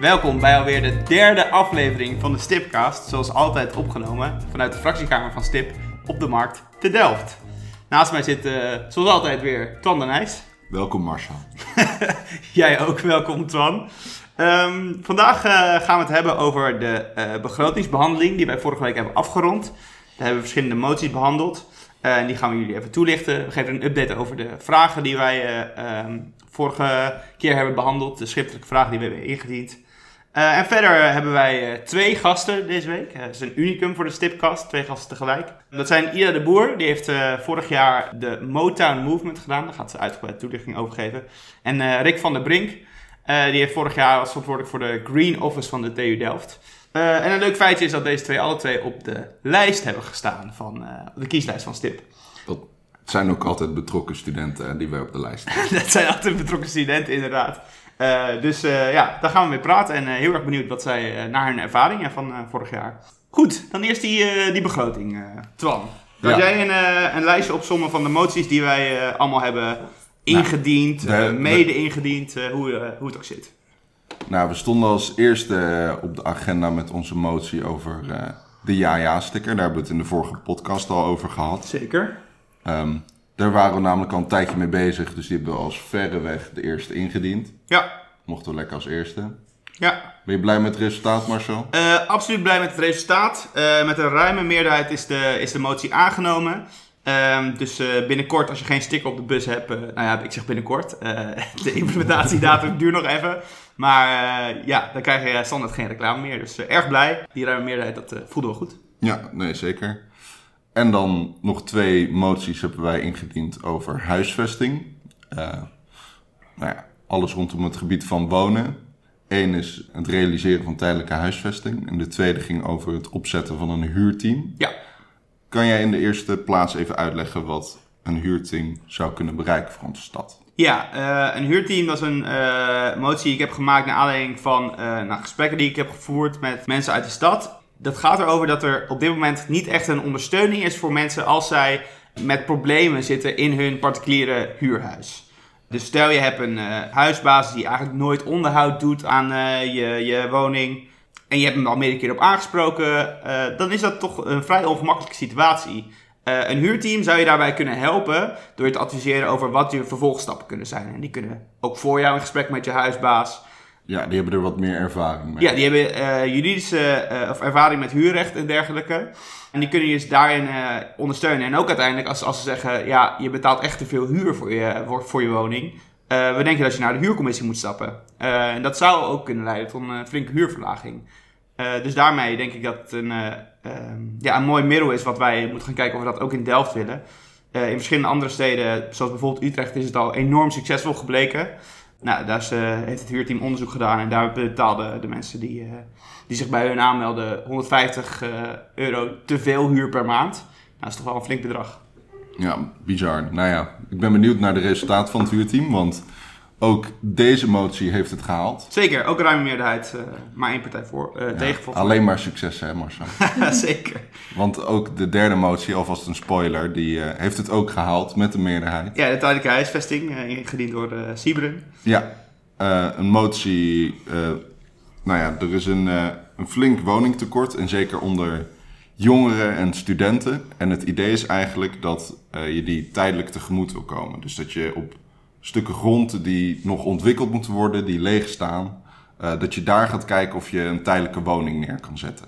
Welkom bij alweer de derde aflevering van de Stipcast, zoals altijd opgenomen vanuit de fractiekamer van Stip op de markt te Delft. Naast mij zit, uh, zoals altijd weer, Twan de Nijs. Welkom Marcel. Jij ook, welkom Twan. Um, vandaag uh, gaan we het hebben over de uh, begrotingsbehandeling die wij vorige week hebben afgerond. Daar hebben we verschillende moties behandeld. en die gaan we jullie even toelichten. We geven een update over de vragen die wij um, vorige keer hebben behandeld. De schriftelijke vragen die we hebben ingediend. Uh, en verder hebben wij uh, twee gasten deze week. Het is een unicum voor de Stipcast, twee gasten tegelijk. Dat zijn Ida de Boer, die heeft vorig jaar de Motown Movement gedaan. Daar gaat ze uitgebreid toelichting over geven. En Rick van der Brink, die heeft vorig jaar was verantwoordelijk voor de Green Office van de TU Delft. en een leuk feitje is dat deze twee alle twee op de lijst hebben gestaan van de kieslijst van Stip. Dat zijn ook altijd betrokken studenten die wij op de lijst hebben. dat zijn altijd betrokken studenten, inderdaad. Uh, dus uh, ja, daar gaan we mee praten. En uh, heel erg benieuwd wat zij naar hun ervaringen van vorig jaar. Goed, dan eerst die, die begroting. Twan, ja. jij een, een lijstje opzommen van de moties die wij allemaal hebben ingediend, nou, de, mede ingediend, hoe, hoe het ook zit? Nou, we stonden als eerste op de agenda met onze motie over de ja-ja-sticker. Daar hebben we het in de vorige podcast al over gehad. Zeker. Um, daar waren we namelijk al een tijdje mee bezig. Dus die hebben we als verreweg de eerste ingediend. Ja. Mochten we lekker als eerste. Ja. Ben je blij met het resultaat, Marcel? Uh, absoluut blij met het resultaat. Uh, met een ruime meerderheid is de, is de motie aangenomen. Uh, dus uh, binnenkort, als je geen sticker op de bus hebt, nou ja, ik zeg binnenkort. de implementatiedatum duurt nog even. Maar ja, dan krijg je standaard geen reclame meer. Dus erg blij. Die ruime meerderheid, dat voelde we goed. Ja, nee, zeker. En dan nog twee moties hebben wij ingediend over huisvesting. Uh, nou ja, alles rondom het gebied van wonen. Eén is het realiseren van tijdelijke huisvesting. En de tweede ging over het opzetten van een huurteam. Ja. Kan jij in de eerste plaats even uitleggen wat een huurteam zou kunnen bereiken voor onze stad? Ja, uh, een huurteam was een uh, motie die ik heb gemaakt naar aanleiding van uh, nou, gesprekken die ik heb gevoerd met mensen uit de stad dat gaat erover dat er op dit moment niet echt een ondersteuning is voor mensen als zij met problemen zitten in hun particuliere huurhuis. Dus stel je hebt een uh, huisbasis die eigenlijk nooit onderhoud doet aan uh, je, je woning. En je hebt hem al meerdere keer op aangesproken. Uh, dan is dat toch een vrij ongemakkelijke situatie. een huurteam zou je daarbij kunnen helpen door je te adviseren over wat je vervolgstappen kunnen zijn. En die kunnen ook voor jou in gesprek met je huisbaas ja, die hebben er wat meer ervaring mee. Ja, die hebben uh, juridische uh, of ervaring met huurrecht en dergelijke. En die kunnen je dus daarin uh, ondersteunen. En ook uiteindelijk als, als ze zeggen, ja, je betaalt echt te veel huur voor je, voor je woning. we denken dat je naar de huurcommissie moet stappen. en dat zou ook kunnen leiden tot een flinke huurverlaging. dus daarmee denk ik dat het een, ehm, ja, een mooi middel is wat wij moeten gaan kijken of we dat ook in Delft willen. in verschillende andere steden, zoals bijvoorbeeld Utrecht, is het al enorm succesvol gebleken. Nou, daar uh, heeft het huurteam onderzoek gedaan en daar betaalden de mensen die, uh, die zich bij hun aanmelden 150 uh, eh, euro te veel huur per maand. Nou, dat is toch wel een flink bedrag. Ja, bizar. Nou ja, ik ben benieuwd naar de resultaten van het huurteam, want ook deze motie heeft het gehaald. Zeker, ook ruime meerderheid, uh, maar één partij voor, uh, ja, tegen. Alleen maar succes, hè Marcel? Zeker. Want ook de derde motie, alvast een spoiler, die uh, heeft het ook gehaald met de meerderheid. Ja, de tijdelijke huisvesting, ingediend door de Sibren. Ja, een motie, nou ja, er is een, een flink woningtekort en zeker onder jongeren en studenten. En het idee is eigenlijk dat je die tijdelijk tegemoet wil komen. Dus dat je op stukken grond die nog ontwikkeld moeten worden, die leeg staan. Uh, dat je daar gaat kijken of je een tijdelijke woning neer kan zetten.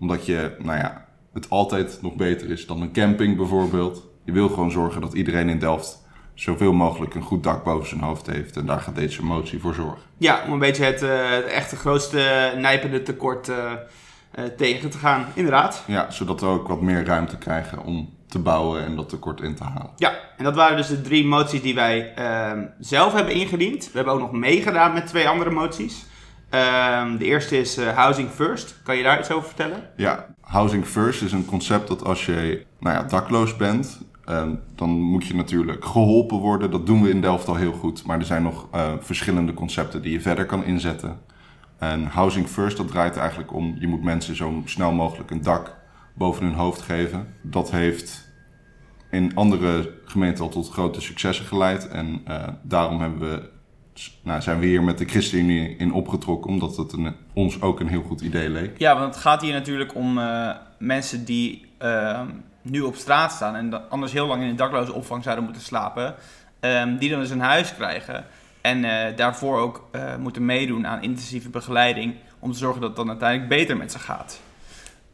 Omdat je, nou ja, het altijd nog beter is dan een camping bijvoorbeeld. Je wil gewoon zorgen dat iedereen in Delft zoveel mogelijk een goed dak boven zijn hoofd heeft. En daar gaat deze motie voor zorgen. Ja, om een beetje het, uh, het echte grootste nijpende tekort uh, tegen te gaan, inderdaad. Ja, zodat we ook wat meer ruimte krijgen om te bouwen en dat tekort in te halen. Ja, en dat waren dus de drie moties die wij uh, zelf hebben ingediend. We hebben ook nog meegedaan met twee andere moties. Uh, de eerste is uh, Housing First. Kan je daar iets over vertellen? Ja, Housing First is een concept dat als je nou ja, dakloos bent, ehm, dan moet je natuurlijk geholpen worden. Dat doen we in Delft al heel goed. Maar er zijn nog eh, verschillende concepten die je verder kan inzetten. En Housing First, dat draait eigenlijk om, je moet mensen zo snel mogelijk een dak boven hun hoofd geven. Dat heeft in andere gemeenten al tot grote successen geleid. En uh, daarom hebben we nou, zijn we hier met de ChristenUnie in opgetrokken, omdat het ons ook een heel goed idee leek. Ja, want het gaat hier natuurlijk om uh, mensen die uh, nu op straat staan en anders heel lang in een dakloze opvang zouden moeten slapen, um, die dan dus een huis krijgen en uh, daarvoor ook moeten meedoen aan intensieve begeleiding om te zorgen dat het dan uiteindelijk beter met ze gaat.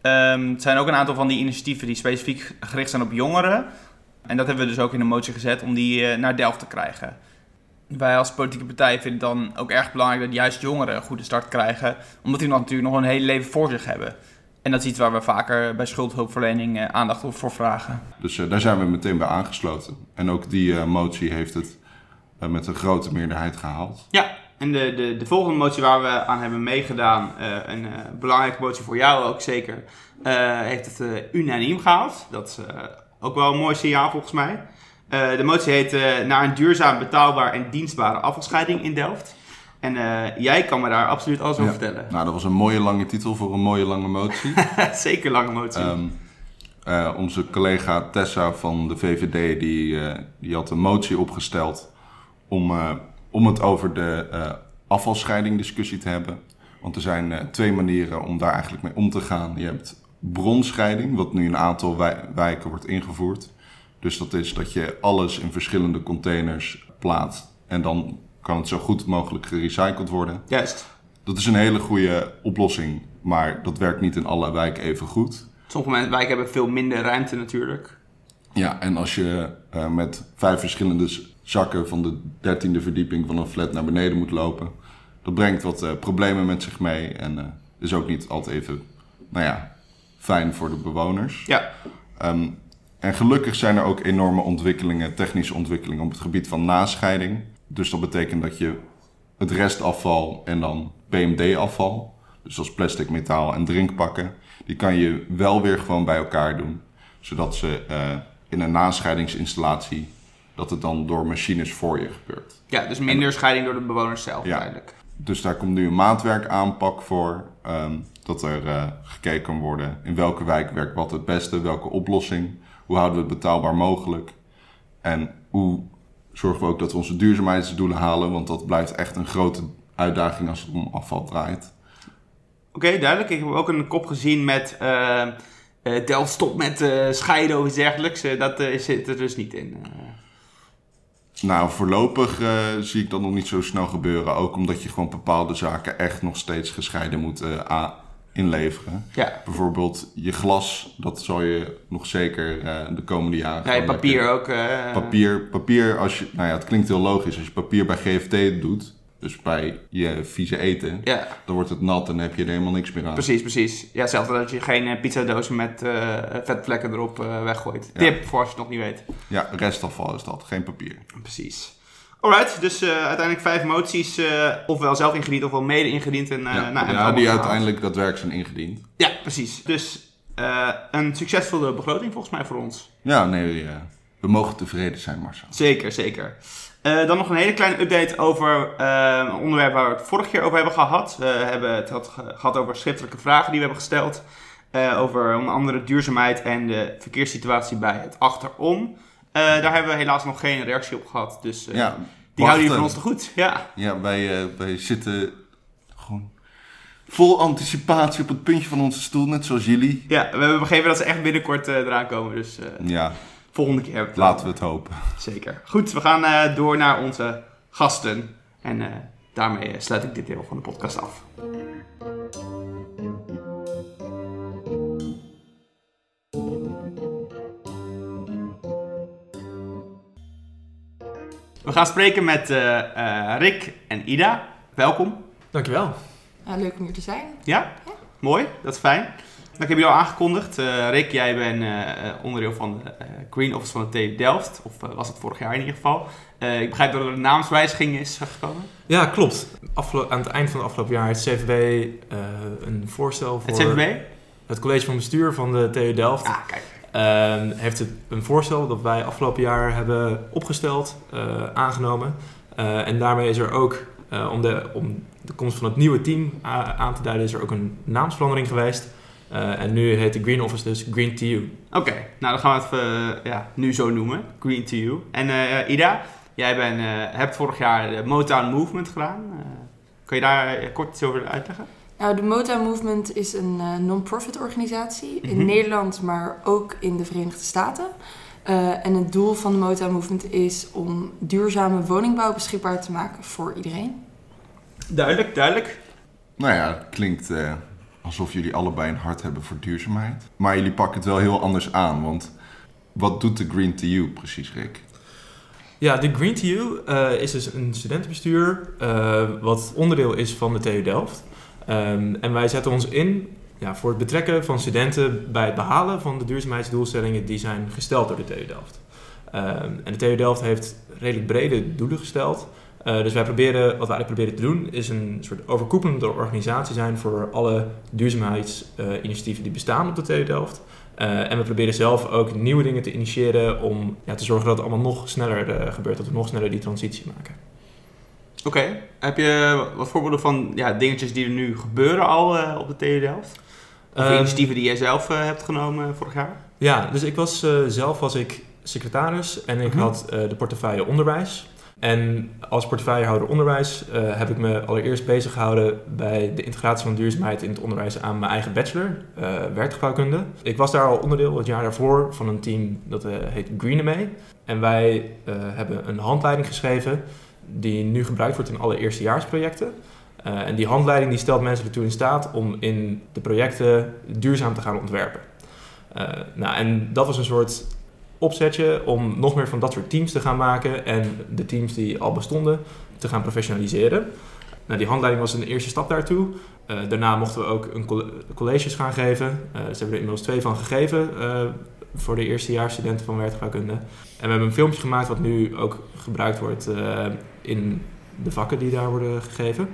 Um, het zijn ook een aantal van die initiatieven die specifiek gericht zijn op jongeren. En dat hebben we dus ook in de motie gezet om die naar Delft te krijgen wij als politieke partij vinden het dan ook erg belangrijk dat juist jongeren een goede start krijgen. Omdat die natuurlijk nog een hele leven voor zich hebben. En dat is iets waar we vaker bij schuldhulpverlening eh, aandacht voor vragen. Dus uh, daar zijn we meteen bij aangesloten. En ook die uh, motie heeft het uh, met een grote meerderheid gehaald. Ja, en de, de, de volgende motie waar we aan hebben meegedaan, een belangrijke motie voor jou ook zeker, heeft het unaniem gehaald. Dat is ook wel een mooi signaal volgens mij. De motie heet naar een duurzaam, betaalbaar en dienstbare afvalscheiding in Delft. En jij kan me daar absoluut alles over vertellen. Nou, dat was een mooie lange titel voor een mooie lange motie. Zeker lange motie. Um, onze collega Tessa van de VVD die, die had een motie opgesteld om, om het over de afvalscheiding discussie te hebben. Want er zijn twee manieren om daar eigenlijk mee om te gaan. Je hebt bronscheiding, wat nu in een aantal wijken wordt ingevoerd. Dus dat is dat je alles in verschillende containers plaatst. En dan kan het zo goed mogelijk gerecycled worden. Juist. Dat is een hele goede oplossing. Maar dat werkt niet in alle wijken even goed. Sommige wijken hebben veel minder ruimte natuurlijk. Ja, en als je uh, met vijf verschillende zakken van de dertiende verdieping van een flat naar beneden moet lopen. Dat brengt wat uh, problemen met zich mee. En uh, is ook niet altijd even, nou ja, fijn voor de bewoners. Ja. Um, en gelukkig zijn er ook enorme ontwikkelingen, technische ontwikkelingen op het gebied van nascheiding. Dus dat betekent dat je het restafval en dan PMD-afval, dus als plastic, metaal en drinkpakken, die kan je wel weer gewoon bij elkaar doen. Zodat ze uh, in een nascheidingsinstallatie, dat het dan door machines voor je gebeurt. Ja, dus minder scheiding door de bewoners zelf ja. Dus daar komt nu een maatwerkaanpak voor. Um, dat er uh, gekeken kan worden in welke wijk werkt wat het beste, welke oplossing. Hoe houden we het betaalbaar mogelijk? En hoe zorgen we ook dat we onze duurzaamheidsdoelen halen? Want dat blijft echt een grote uitdaging als het om afval draait. Oké, duidelijk. Ik heb ook een kop gezien met uh, uh, Delft stop met scheiden of iets dergelijks. dat zit er dus niet in. Nou, voorlopig zie ik dat nog niet zo snel gebeuren. Ook omdat je gewoon bepaalde zaken echt nog steeds gescheiden moet inleveren. Ja. Bijvoorbeeld je glas, dat zal je nog zeker uh, de komende jaren... Ja, papier ook. Uh, papier, papier als je, nou ja, het klinkt heel logisch. Als je papier bij GFT doet, dus bij je vieze eten, ja. dan wordt het nat en heb je er helemaal niks meer aan. Precies, precies. Ja, zelfs dat je geen pizzadozen met uh, vetvlekken erop weggooit. Tip voor als je het nog niet weet. Ja, restafval is dat, geen papier. Precies. Alright, dus uh, uiteindelijk vijf moties, ofwel zelf ingediend ofwel mede ingediend. En, ja, nou, ja die uiteindelijk daadwerkelijk zijn ingediend. Ja, precies. Dus een succesvolle begroting volgens mij voor ons. Ja, nee, we mogen tevreden zijn Marcel. Zeker, zeker. Dan nog een hele kleine update over een onderwerp waar we het vorige keer over hebben gehad. We hebben het gehad over schriftelijke vragen die we hebben gesteld. over onder andere duurzaamheid en de verkeerssituatie bij het achterom. Daar hebben we helaas nog geen reactie op gehad. Dus ja, die houden hier van ons te goed. Ja, ja wij, wij zitten gewoon vol anticipatie op het puntje van onze stoel, net zoals jullie. Ja, we hebben begrepen dat ze echt binnenkort eraan komen. Dus ja. Volgende keer. Laten we het hopen. Zeker. Goed, we gaan door naar onze gasten. En daarmee sluit ik dit deel van de podcast af. We gaan spreken met uh, uh, Rick en Ida. Welkom. Dankjewel. Ja, leuk om hier te zijn. Ja? ja. Mooi, dat is fijn. Nou, ik heb je al aangekondigd. Uh, Rick, jij bent onderdeel van de Green Office van de TU Delft. Of was het vorig jaar in ieder geval. ik begrijp dat er een naamswijziging is gekomen. Ja, klopt. Aan het eind van het afgelopen jaar heeft CVB een voorstel voor... Het CVB? Het college van bestuur van de TU Delft. Ah, kijk Uh, heeft het een voorstel dat wij afgelopen jaar hebben opgesteld, aangenomen. En daarmee is er ook, eh, om, de, om de komst van het nieuwe team aan te duiden, is er ook een naamsverandering geweest. En nu heet de Green Office dus Green to You. Oké, okay. nou dan gaan we het ja, nu zo noemen, Green to You. En Ida, jij ben, eh, hebt vorig jaar de Motown Movement gedaan. Uh, kan je daar eh, kort iets over uitleggen? Nou, de Motown Movement is een non-profit organisatie in mhm. Nederland, maar ook in de Verenigde Staten. en het doel van de Motown Movement is om duurzame woningbouw beschikbaar te maken voor iedereen. Duidelijk, duidelijk. Nou ja, klinkt alsof jullie allebei een hart hebben voor duurzaamheid. Maar jullie pakken het wel heel anders aan, want wat doet de Green to You precies, Rick? Ja, de Green to You uh, is dus een studentenbestuur uh, wat onderdeel is van de TU Delft. Um, en wij zetten ons in ja, voor het betrekken van studenten bij het behalen van de duurzaamheidsdoelstellingen die zijn gesteld door de TU Delft. Um, en de TU Delft heeft redelijk brede doelen gesteld. Uh, dus wij proberen, wat wij eigenlijk proberen te doen, is een soort overkoepelende organisatie zijn voor alle duurzaamheidsinitiatieven die bestaan op de TU Delft. Uh, en we proberen zelf ook nieuwe dingen te initiëren om ja, te zorgen dat het allemaal nog sneller uh, gebeurt, dat we nog sneller die transitie maken. Oké, heb je wat voorbeelden van ja, dingetjes die er nu gebeuren al uh, op de TU Delft? Of ehm, initiatieven die jij zelf hebt genomen vorig jaar? Ja, dus ik was zelf was ik secretaris en ik mhm. had de portefeuille onderwijs. En als portefeuillehouder onderwijs uh, heb ik me allereerst bezig gehouden bij de integratie van duurzaamheid in het onderwijs aan mijn eigen bachelor, uh, werkgebouwkunde. Ik was daar al onderdeel het jaar daarvoor van een team dat uh, heet Greenaway. En wij hebben een handleiding geschreven die nu gebruikt wordt in alle eerstejaarsprojecten. en die handleiding die stelt mensen ertoe in staat om in de projecten duurzaam te gaan ontwerpen. nou, en dat was een soort opzetje om nog meer van dat soort teams te gaan maken en de teams die al bestonden te gaan professionaliseren. Nou, die handleiding was een eerste stap daartoe. Uh, daarna mochten we ook een colleges gaan geven. Uh, dus hebben er inmiddels twee van gegeven uh, voor de eerstejaarsstudenten van werkgebouwkunde. En we hebben een filmpje gemaakt wat nu ook gebruikt wordt in de vakken die daar worden gegeven.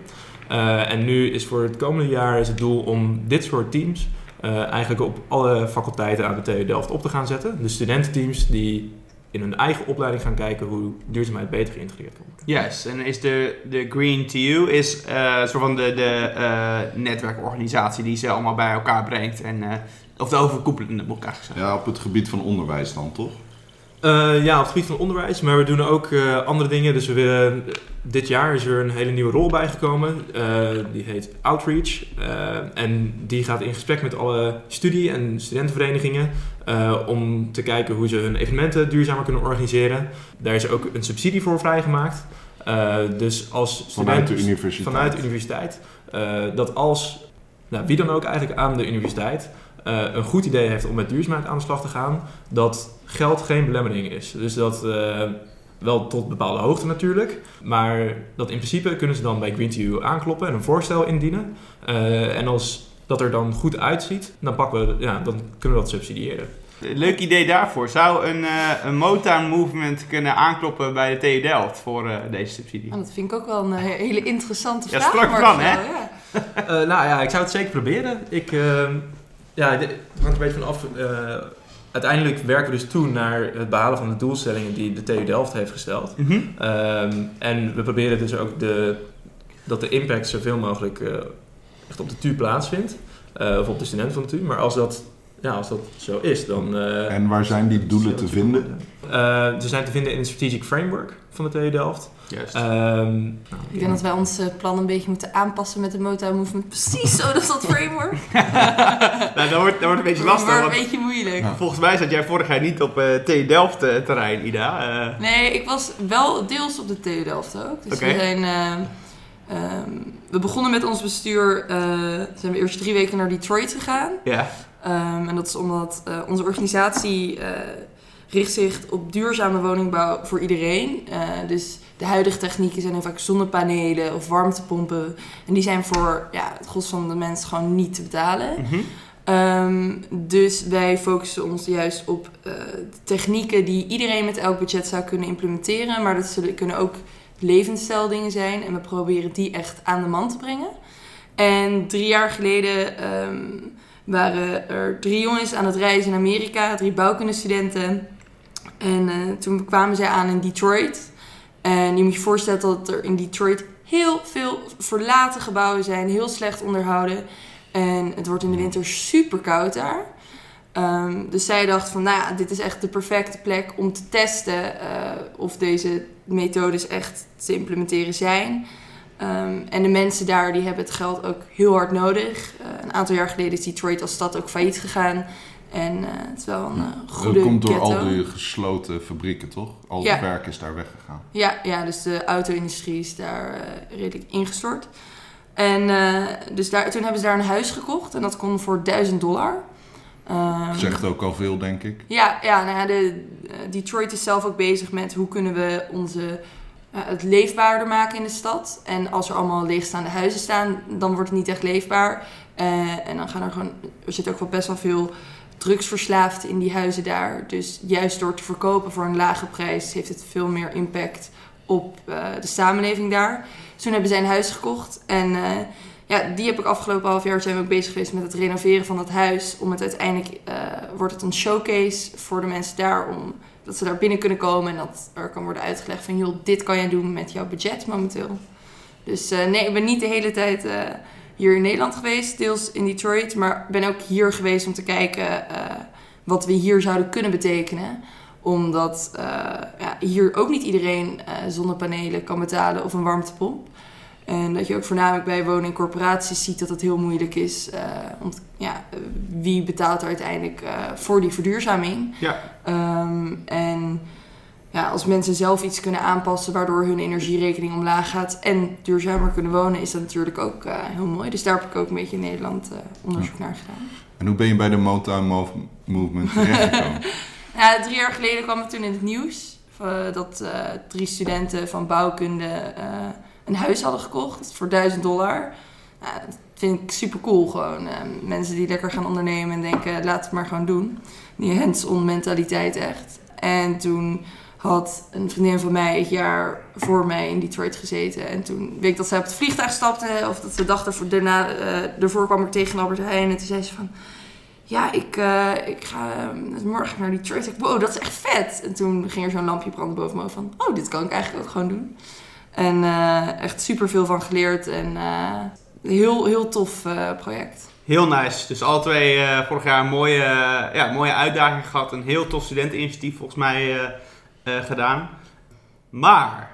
en nu is voor het komende jaar is het doel om dit soort teams uh, eigenlijk op alle faculteiten aan de TU Delft op te gaan zetten. De studententeams die in hun eigen opleiding gaan kijken hoe duurzaamheid beter geïntegreerd kan worden. Juist, en is de, de Green You is uh, soort van de, de uh, netwerkorganisatie die ze allemaal bij elkaar brengt. En, of de overkoepelende moet ik eigenlijk zeggen. Ja, op het gebied van onderwijs dan toch? Uh, ja, op het gebied van onderwijs, maar we doen ook uh, andere dingen. Dus we willen, dit jaar is er een hele nieuwe rol bijgekomen. Uh, die heet Outreach. en die gaat in gesprek met alle studie- en studentenverenigingen om te kijken hoe ze hun evenementen duurzamer kunnen organiseren. Daar is ook een subsidie voor vrijgemaakt. dus als student, vanuit de universiteit. Vanuit de universiteit. dat als, nou, wie dan ook eigenlijk aan de universiteit een goed idee heeft om met duurzaamheid aan de slag te gaan, dat geld geen belemmering is. Dus dat uh, wel tot bepaalde hoogte natuurlijk, maar dat in principe kunnen ze dan bij Green aankloppen en een voorstel indienen. Uh, en als dat er dan goed uitziet, dan, pakken we, ja, dan kunnen we dat subsidiëren. Leuk idee daarvoor. Zou een, uh, een Motown Movement kunnen aankloppen bij de TU Delft voor uh, deze subsidie? Oh, dat vind ik ook wel een hele interessante vraag. Ja, strak van, hè? Ja. uh, nou ja, ik zou het zeker proberen. Ik, ehm, ja, het hangt een beetje van af. Uh, uiteindelijk werken we dus toe naar het behalen van de doelstellingen die de TU Delft heeft gesteld. Mm -hmm. um, en we proberen dus ook de, dat de impact zoveel mogelijk uh, echt op de TU plaatsvindt. Uh, of op de studenten van de TU. Maar als dat, ja, als dat zo is, dan... en waar zijn die doelen te vinden? ze zijn te vinden in het Strategic Framework van de TU Delft. Juist. Um, ik denk dat wij ons plan een beetje moeten aanpassen met de Motown Movement. Precies zo, dat is dat framework. nou, dat wordt, dat wordt een beetje lastig. Dat wordt een beetje moeilijk. Volgens mij zat jij vorig jaar niet op uh, TU Delft uh, terrein, Ida. Uh. Nee, ik was wel deels op de TU Delft ook. Dus okay. we zijn... Um, we begonnen met ons bestuur, zijn we eerst drie weken naar Detroit gegaan. Ja. Um, en dat is omdat onze organisatie richt zich op duurzame woningbouw voor iedereen. Uh, dus de huidige technieken zijn vaak zonnepanelen of warmtepompen. En die zijn voor ja, het gros van de mens gewoon niet te betalen. Mm um, dus wij focussen ons juist op uh, technieken die iedereen met elk budget zou kunnen implementeren. Maar dat zullen, kunnen ook levensstijldingen zijn. En we proberen die echt aan de man te brengen. En drie jaar geleden um, waren er drie jongens aan het reizen in Amerika. Drie bouwkundestudenten. En uh, toen kwamen zij aan in Detroit. En je moet je voorstellen dat er in Detroit heel veel verlaten gebouwen zijn, heel slecht onderhouden. En het wordt in de winter super koud daar. Ehm, dus zij dacht van, nou ja, dit is echt de perfecte plek om te testen eh, of deze methodes echt te implementeren zijn. Ehm, en de mensen daar die hebben het geld ook heel hard nodig. Eh, een aantal jaar geleden is Detroit als stad ook failliet gegaan. En eh, het is wel een uh, goede Dat komt door ghetto. al die gesloten fabrieken, toch? Al het Ja. werk is daar weggegaan. Ja, ja, dus de auto-industrie is daar eh, redelijk ingestort. En dus daar, toen hebben ze daar een huis gekocht en dat kon voor 1000 dollar. Ehm, Zegt ook al veel, denk ik. Ja, ja nou ja, de, Detroit is zelf ook bezig met hoe kunnen we onze, het leefbaarder maken in de stad. En als er allemaal leegstaande huizen staan, dan wordt het niet echt leefbaar. En dan gaan er gewoon, er zit ook wel best wel veel drugsverslaafden in die huizen daar. Dus juist door te verkopen voor een lage prijs heeft het veel meer impact op eh, de samenleving daar. Toen hebben zij een huis gekocht en eh, ja, die heb ik afgelopen half jaar zijn we ook bezig geweest met het renoveren van dat huis. Om het uiteindelijk eh, wordt het een showcase voor de mensen daar. Om, dat ze daar binnen kunnen komen en dat er kan worden uitgelegd van joh, dit kan jij doen met jouw budget momenteel. Dus nee, ik ben niet de hele tijd hier in Nederland geweest, deels in Detroit. Maar ben ook hier geweest om te kijken eh, wat we hier zouden kunnen betekenen. Omdat eh, ja, hier ook niet iedereen eh, zonnepanelen kan betalen of een warmtepomp. En dat je ook voornamelijk bij woningcorporaties ziet dat het heel moeilijk is. ja, wie betaalt er uiteindelijk voor die verduurzaming? Ja. Ehm, en ja, als mensen zelf iets kunnen aanpassen waardoor hun energierekening omlaag gaat en duurzamer kunnen wonen, is dat natuurlijk ook eh, heel mooi. Dus daar heb ik ook een beetje in Nederland eh, onderzoek naar gedaan. En hoe ben je bij de Motown Mov- Movement terechtgekomen? Ja, drie jaar geleden kwam het toen in het nieuws eh, dat drie studenten van bouwkunde een huis hadden gekocht voor 1000 dollar. Dat vind ik super cool gewoon. Mensen die lekker gaan ondernemen en denken, laat het maar gewoon doen. Die hands-on mentaliteit echt. En toen had een vriendin van mij het jaar voor mij in Detroit gezeten. En toen weet ik dat zij op het vliegtuig stapte. Of dat de dag ervoor, daarna, eh, ervoor kwam ik tegen Albert Heijn. En toen zei ze van... Ja, ik, eh, ik ga eh, morgen naar Detroit. Ik, wow, dat is echt vet. En toen ging er zo'n lampje branden boven me van... Oh, dit kan ik eigenlijk ook gewoon doen. En echt super veel van geleerd. En heel, heel tof project. Heel nice. Dus alle twee vorig jaar een mooie, ja, mooie uitdaging gehad. Een heel tof studenteninitiatief volgens mij gedaan. Maar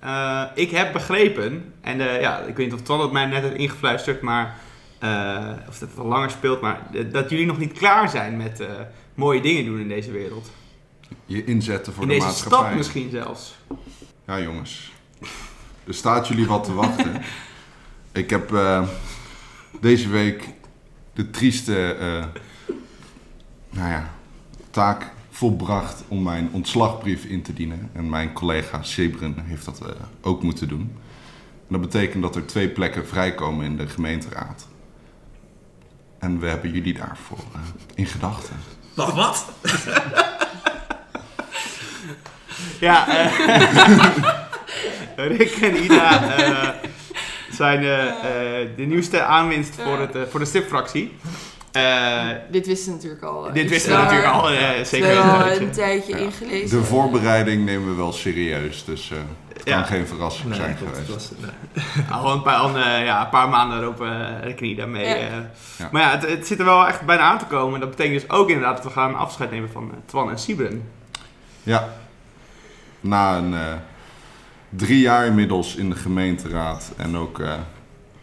eh, ik heb begrepen, en eh, ja, ik weet niet of Twan het mij net heeft ingefluisterd, maar eh, of dat het al langer speelt, maar eh, dat jullie nog niet klaar zijn met eh, mooie dingen doen in deze wereld. Je inzetten voor in de deze maatschappij. stad misschien zelfs. Ja, jongens. Er staat jullie wat te wachten. Ik heb eh, deze week de trieste eh, nou ja, taak volbracht om mijn ontslagbrief in te dienen. En mijn collega Sebren heeft dat eh, ook moeten doen. En dat betekent dat er twee plekken vrijkomen in de gemeenteraad. En we hebben jullie daarvoor eh, in gedachten. Wacht, wat? Ja, eh, Rick en Ida eh, zijn de nieuwste aanwinst voor, het, voor de stipfractie. Eh, Dit wisten we natuurlijk al. eh, dit wisten we natuurlijk al, We zeker hebben al een tijdje. een tijdje Ja. ingelezen. De voorbereiding nemen we wel serieus, dus eh, het kan Ja. geen verrassing Nee, zijn geweest. was, nee. Al een paar, al, eh, ja, een paar maanden erop uh, Rick en Ida mee. Ja. Ja. Maar ja, het, het zit er wel echt bijna aan te komen. Dat betekent dus ook inderdaad dat we gaan afscheid nemen van Twan en Sibren. Ja. Na een eh, drie jaar inmiddels in de gemeenteraad en ook, eh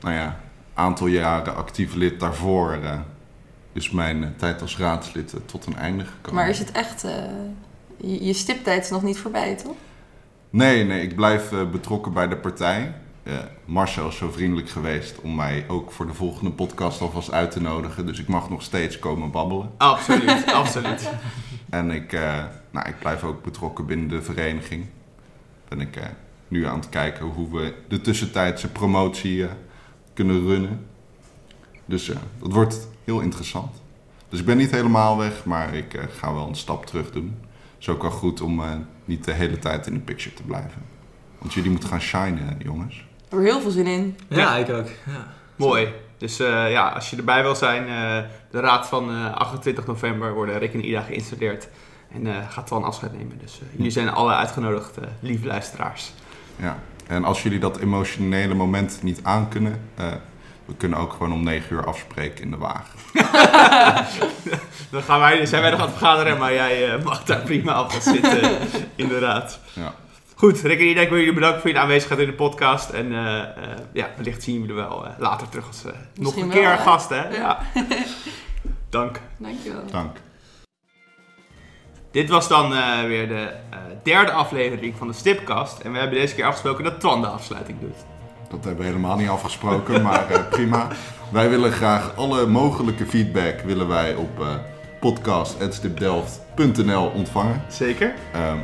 nou ja, aantal jaren actief lid daarvoor, is mijn eh, tijd als raadslid eh, tot een einde gekomen. Maar is het echt... eh, je, je stiptijd is nog niet voorbij, toch? Nee, nee, ik blijf eh, betrokken bij de partij. Eh, Marcel is zo vriendelijk geweest om mij ook voor de volgende podcast alvast uit te nodigen. Dus ik mag nog steeds komen babbelen. Absoluut, absoluut. En ik, eh, nou, ik blijf ook betrokken binnen de vereniging. Ben ik eh, nu aan het kijken hoe we de tussentijdse promotie eh, kunnen runnen. Dus eh, dat wordt heel interessant. Dus ik ben niet helemaal weg, maar ik eh, ga wel een stap terug doen. Het is ook wel goed om eh, niet de hele tijd in de picture te blijven. Want jullie moeten gaan shinen, jongens. Ik heb er heel veel zin in. Ja, ik ook. Ja. Mooi. Dus eh, ja, als je erbij wil zijn, eh, de raad van eh, 28 november worden Rick en Ida geïnstalleerd. En eh, gaat Twan afscheid nemen. Dus jullie zijn alle uitgenodigd, eh, lieve luisteraars. Ja. En als jullie dat emotionele moment niet aankunnen, eh, we kunnen ook gewoon om 9 uur afspreken in de wagen. Dan gaan wij, zijn wij nog aan het vergaderen, maar jij eh, mag daar prima af gaan zitten, inderdaad. Ja. Goed, Rick en Ida, ik wil jullie bedanken voor jullie aanwezigheid in de podcast. En eh, eh, ja, wellicht zien jullie er wel eh, later terug als eh, nog een wel, keer hè? gast, hè? Ja. Ja. Dank. Dankjewel. Dank. Dit was dan eh, weer de eh, derde aflevering van de Stipcast. En we hebben deze keer afgesproken dat Twan de afsluiting doet. Dat hebben we helemaal niet afgesproken, maar eh, prima. Wij willen graag alle mogelijke feedback willen wij op podcast.stipdelft.nl ontvangen. Zeker. Ehm,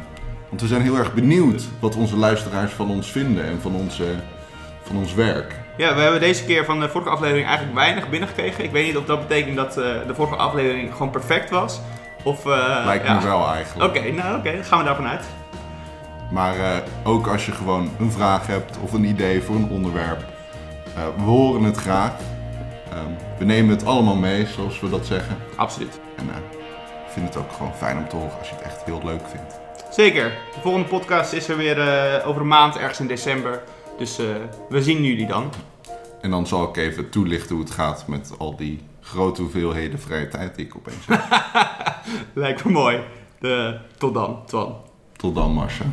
want we zijn heel erg benieuwd wat onze luisteraars van ons vinden en van, onze, van ons werk. Ja, we hebben deze keer van de vorige aflevering eigenlijk weinig binnengekregen. Ik weet niet of dat betekent dat eh, de vorige aflevering gewoon perfect was. Of, Lijkt ja. me wel eigenlijk. Oké, nou oké, dan gaan we daarvan uit. Maar eh, ook als je gewoon een vraag hebt of een idee voor een onderwerp, eh, we horen het graag. Ehm, we nemen het allemaal mee, zoals we dat zeggen. Absoluut. En eh, ik vind het ook gewoon fijn om te horen als je het echt heel leuk vindt. Zeker. De volgende podcast is er weer over een maand, ergens in december. Dus we zien jullie dan. En dan zal ik even toelichten hoe het gaat met al die grote hoeveelheden vrije tijd die ik opeens heb. Lijkt me mooi. De, tot dan, Twan. Tot dan, Marcia.